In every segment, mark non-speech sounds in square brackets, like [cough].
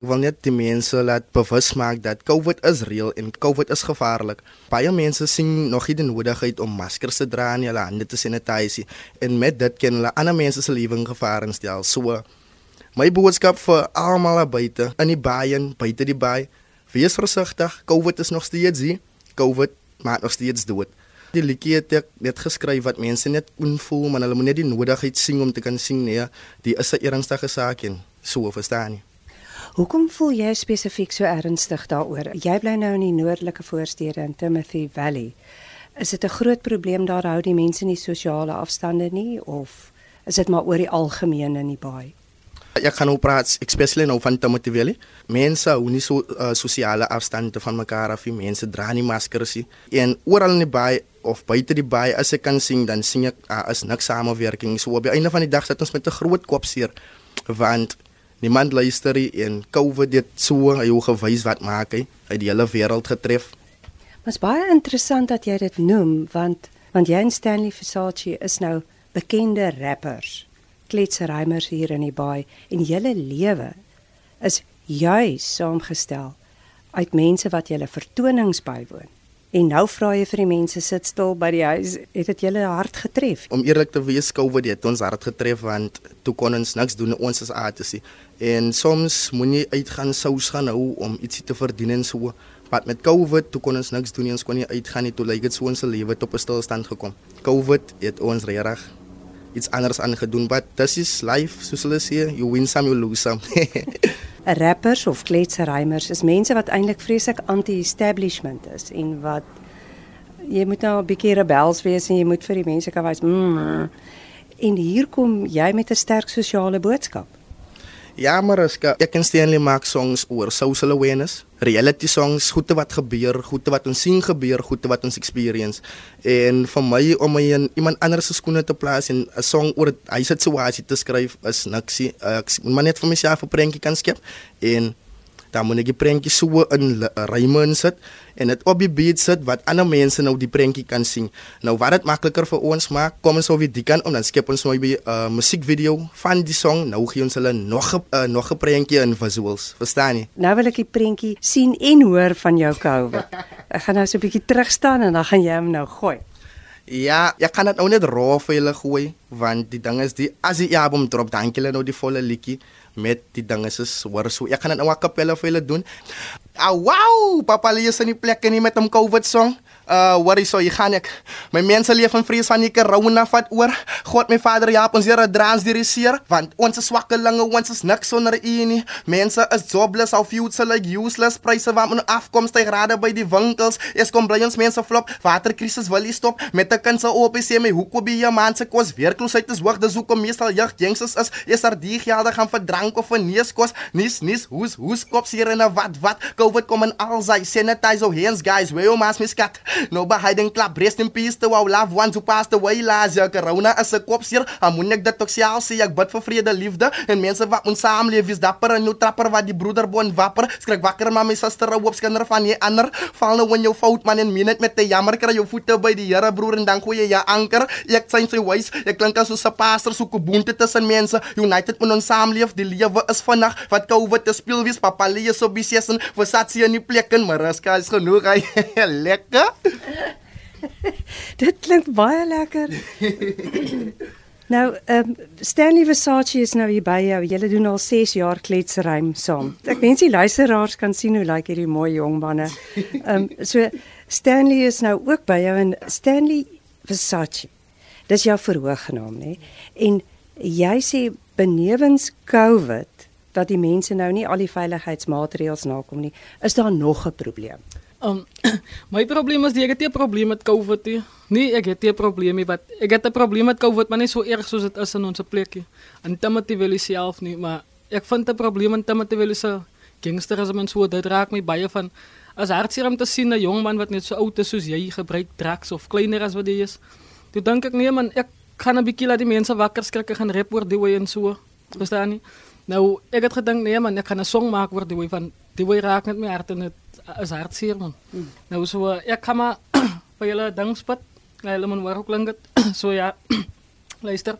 Ek wil net die mense laat bewus maak dat COVID is reëel en COVID is gevaarlik. Baie mense sien nog nie die nodigheid om maskers te dra en hulle hande te sanitiseer en met dit kan hulle ander mense se lewe in gevaar instel. So my boodskap vir almal buite in die baie en buite die baie, wees versigtig. COVID is nog steeds hier. COVID maak nog steeds dood. Die liedjie het ek net geskryf wat mense net onvoel, maar hulle moet net die nodigheid sien om te kan sien nee, die is 'n ernstige saak en so verstaan nie. Hoekom voel jy spesifiek so ernstig daaroor? Jy bly nou in die noordelike voorstede in Timothy Valley. Is dit 'n groot probleem daar hou die mense nie sosiale afstande nie of is dit maar oor die algemeen in die baai? Ek kan ook praat, especially nou van Timothy Valley. Mense hou nie so uh, sosiale afstande van mekaar af nie. Mense dra nie maskers nie. En oral in die baai of buite die baai as ek kan sien, dan sien ek uh, is niks samewerking. So op die einde van die dag sit ons met 'n groot kopseer want niemand luister nie en COVID het so hy hoe gewys wat maak hy uit die hele wêreld getref. Mas baie interessant dat jy dit noem want want jy en Stanley Versace is nou bekende rappers, kletserrymers hier in die baai en julle lewe is juis saamgestel uit mense wat julle vertonings bywoon. En nou vra jy vir die mense sit stil by die huis, het dit julle hart getref? Om eerlik te wees, COVID het ons hart getref want toe kon ons niks doen ons as artists. En soms moet jy uitgaan sous gaan hou om ietsie te verdien en so. Maar met COVID toe kon ons niks doen nie, ons kon nie uitgaan nie, toe lyk dit so ons lewe tot 'n stilstand gekom. COVID het ons regtig iets anders aangedoen, but this is life, soos hulle sê, you win some you lose some. [laughs] Rappers of kletserrymers is mense wat eintlik vreeslik anti-establishment is en wat jy moet nou 'n bietjie rebels wees en jy moet vir die mense kan wys. Mm, en hier kom jy met 'n sterk sosiale boodskap. Ja, maar as ek kan Stanley maak songs oor social awareness, reality songs, goeie wat gebeur, goeie wat ons sien gebeur, goeie wat ons experience. En vir my om my in iemand anders se skoene te plaas en 'n song oor hy se situasie te skryf is niks. Ek moet maar net vir myself 'n prentjie kan skep en dan moet ek die prentjie so in ryme insit en dit op die beat sit wat ander mense nou die prentjie kan sien. Nou wat dit makliker vir ons maak, kom ons oor die kan om dan skep ons nou 'n uh, musiekvideo van die song. Nou gee ons hulle nog 'n uh, nog 'n prentjie in visuals. Verstaan jy? Nou wil ek die prentjie sien en hoor van jou COVID. [laughs] Ek gaan nou so 'n bietjie terug staan en dan gaan jy hom nou gooi. Ja, ek kan dit nou net raw vir julle gooi want die ding is die as die album drop dan kille nou die volle liedjie met die dinge soos hoor so ek gaan dit nou 'n kapelle vir julle doen. Ah wow, papa lees in die plek nie met 'n COVID song uh worry so jy gaan ek. My mense leef in vrees van die corona vat oor. God my vader ja ons Here draans die reseer. Want ons is swakkelinge ons is niks sonder u nie. Mense is jobless of future like useless pryse. Wat moet afkomste grade by die winkels? Es kom bly ons mense flop. Waterkrisis wil nie stop. Met 'n kind se op sê my hoekom by jou man se kos werkloosheid is hoog. Dis hoekom meestal jeug jengses is. Is daar die gelde gaan vir drank of vir neeskos. Nis nis hoes hoes kops hier en wat wat? Covid kom en al sy sanitize your hands guys. Where your mask miskat No ba hiding club rest in peace to our loved ones who passed away last year. Corona is 'n kopseer. Amoen ek dit ook self sê ek bid vir vrede, liefde en mense wat ons saamleef is dapper en nou trapper wat die broederbond wapper. Skrik wakker maar my suster hoop skinder van jy ander. Val nou in jou fout man en minute met te jammer kry jou voete by die Here broer en dan gooi jy jou anker. Ek sê sy wys. Ek klink as 'n pastor so koboonte tussen mense. United moet ons saamleef. Die lewe is vinnig. Wat COVID te speel wees. Papa lees so bisies en versatie in die plek en maar as kaas genoeg. [laughs] Lekker. [laughs] Dit klink baie lekker. [laughs] nou, ehm um, Stanley Versace is nou hier by jou. Julle doen al 6 jaar kletsrym saam. Ek wens die luisteraars kan sien hoe lyk hierdie mooi jong manne. Ehm um, so Stanley is nou ook by jou en Stanley Versace. Dis jou verhoognaam, nê? En jy sê benewens COVID dat die mense nou nie al die veiligheidsmaatreëls nakom nie, is daar nog 'n probleem. Um, [clears throat] my probleem is ek het 'n probleem met COVID nie. Nee, ek het 'n probleem nie, wat ek het 'n probleem met COVID, maar nie so erg soos dit is in ons plekie. En Timothy wil self nie, maar ek vind 'n probleem in Timothy wil se gangster as mens so dit raak my baie van as hartseer om te sien 'n jong man wat net so oud is soos jy gebruik drugs of kleiner as wat jy is. Toe dink ek nee man, ek gaan 'n bietjie laat die mense wakker skrik en gaan rap oor die way en so. Verstaan nie? Nou, ek het gedink nee man, ek gaan 'n song maak oor die way van die way raak net my hart en dit is hartseer man. Mm. Nou so ek kan maar [clears throat] vir julle ding spit. Hulle moet hoor hoe klink dit. [clears throat] so ja. [clears throat] Luister.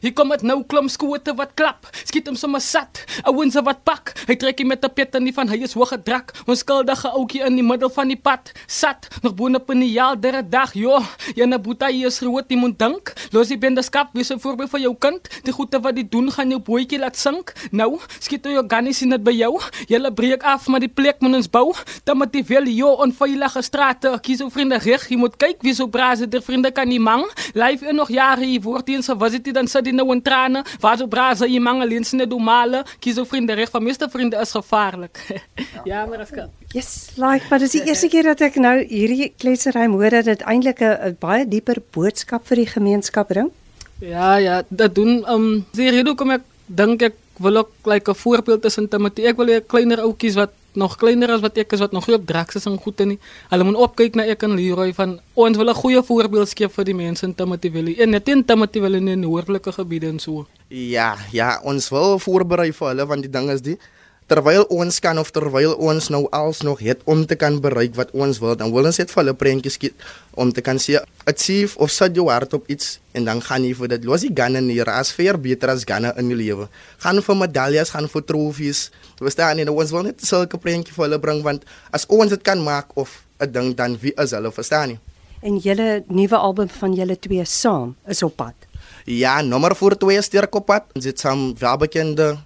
Hier kom dit nou klomp skote wat klap. Skiet hom sommer sat. Ouens wat pak. Hy trek hom met 'n pet en nie van hy is hoë gedrak. Ons skuldige ouetjie in die middel van die pad. Sat nog boonop in die jaal der dag. Jo, jy na boeta hier is groot jy moet dink. Los die bende skap wees 'n voorbeeld vir jou kind. Die goeie wat die doen gaan jou bootjie laat sink. Nou, skiet jy organies in dit by jou. Jy breek af maar die plek moet ons bou. Dan met die wel jou onveilige strate. Kies ou vriende reg. Jy moet kyk wie so brase der vriende kan nie mang. Lyf in nog jare hier word eens was dit dan sit die nou in trane. Waar so brase jy mang alleen sine do male. Kies ou vriende reg. Van meeste vriende is gevaarlik. [laughs] ja, maar as kan. Yes, like, maar dis die eerste keer dat ek nou hierdie kletsery hoor dat dit eintlik 'n baie dieper boodskap vir die gemeenskap bring. Ja, ja, dat doen um die rede kom ek dink ek wil ook like 'n voorbeeld tussen Timothy. Ek wil hê kleiner ouetjies wat nog kleiner as wat ek is wat nog nie op draks is en goed en nie. Hulle moet opkyk na ek en Leroy van ons wil 'n goeie voorbeeld skep vir die mense in Timothy Valley. En net in Timothy Valley in die noordelike gebiede en so. Ja, ja, ons wil voorberei vir hulle want die ding is die terwyl ons kan of terwyl ons nou alsnog het om te kan bereik wat ons wil, dan wil ons net vir hulle prentjies skiet om te kan sê achieve of sit jou hart op iets en dan gaan jy vir dit los die ganne hier as vir beter as ganne in jou lewe. Gaan vir medaljes, gaan vir trofees. Jy verstaan nie, ons wil net sulke prentjies vir hulle bring want as ons dit kan maak of 'n ding dan wie is hulle, verstaan nie? En julle nuwe album van julle twee saam is op pad. Ja, nommer 4 2 sterk op pad. Dit is 'n welbekende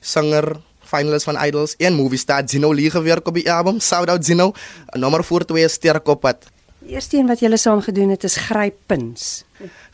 sanger finalist van Idols en movie star Zino Lee gewerk op die album. Shout out Zino. Nommer 4 2 sterk op pad. Die eerste een wat julle saam gedoen het is Grypins.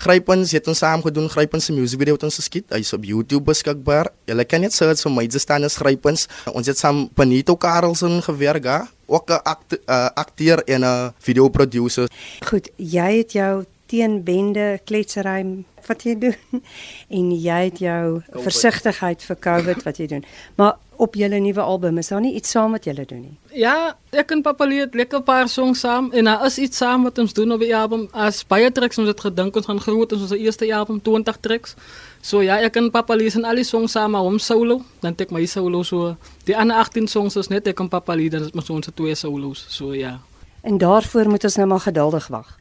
Grypins het ons saam gedoen. Grypins se music video het ons geskiet. Hy's op YouTube beskikbaar. Julle kan net search vir my staan as Grypins. Ons het saam Benito Carlson gewerk, hè? ook 'n act, uh, akteur en 'n video producer. Goed, jy het jou teenbende kletsery wat jy doen [laughs] en jy het jou versigtigheid vir COVID wat jy doen. Maar op julle nuwe album is daar nie iets saam wat julle doen nie. Ja, ek en Papa Lee het lekker paar songs saam en daar is iets saam wat ons doen op die album. As baie tracks ons het gedink ons gaan groot ons ons eerste album 20 tracks. So ja, ek en Papa Lee sien al die songs saam maar hom solo, dan tek my solo so. Die ander 18 songs is net ek en Papa Lee, dan is ons ons twee solos. So ja. En daarvoor moet ons nou maar geduldig wag.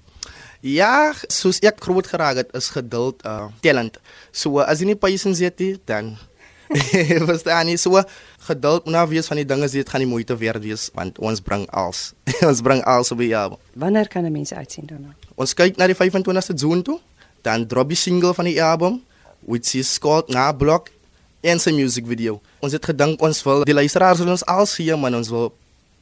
Ja, soos ek groot geraak het, is geduld uh talent. So as jy nie patience het [laughs] nie, dan verstaan jy so geduld moet nou wees van die dinge wat gaan nie moeite werd wees want ons bring als. [laughs] ons bring als op die jaar. Wanneer kan 'n mens uitsien daarna? Ons kyk na die 25ste Junie toe, dan drop die single van die album which is called Na Block en sy music video. Ons het gedink ons wil die luisteraars wil ons als hier man ons wil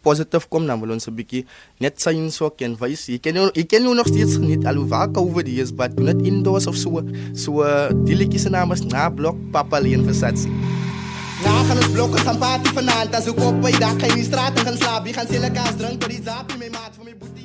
positief kom dan wil ons 'n bietjie net sien so kan wys. Jy ken jy ken nog steeds nie alhoewel COVID is, but do not indoors of so. So die liedjie se naam is Na Block Papa Leen Versatsi. Na gaan ons blokke gaan party vanaand, as ek op by gaan in die straat en gaan slaap, gaan sê lekker as drink tot die zappie my maat vir my boetie en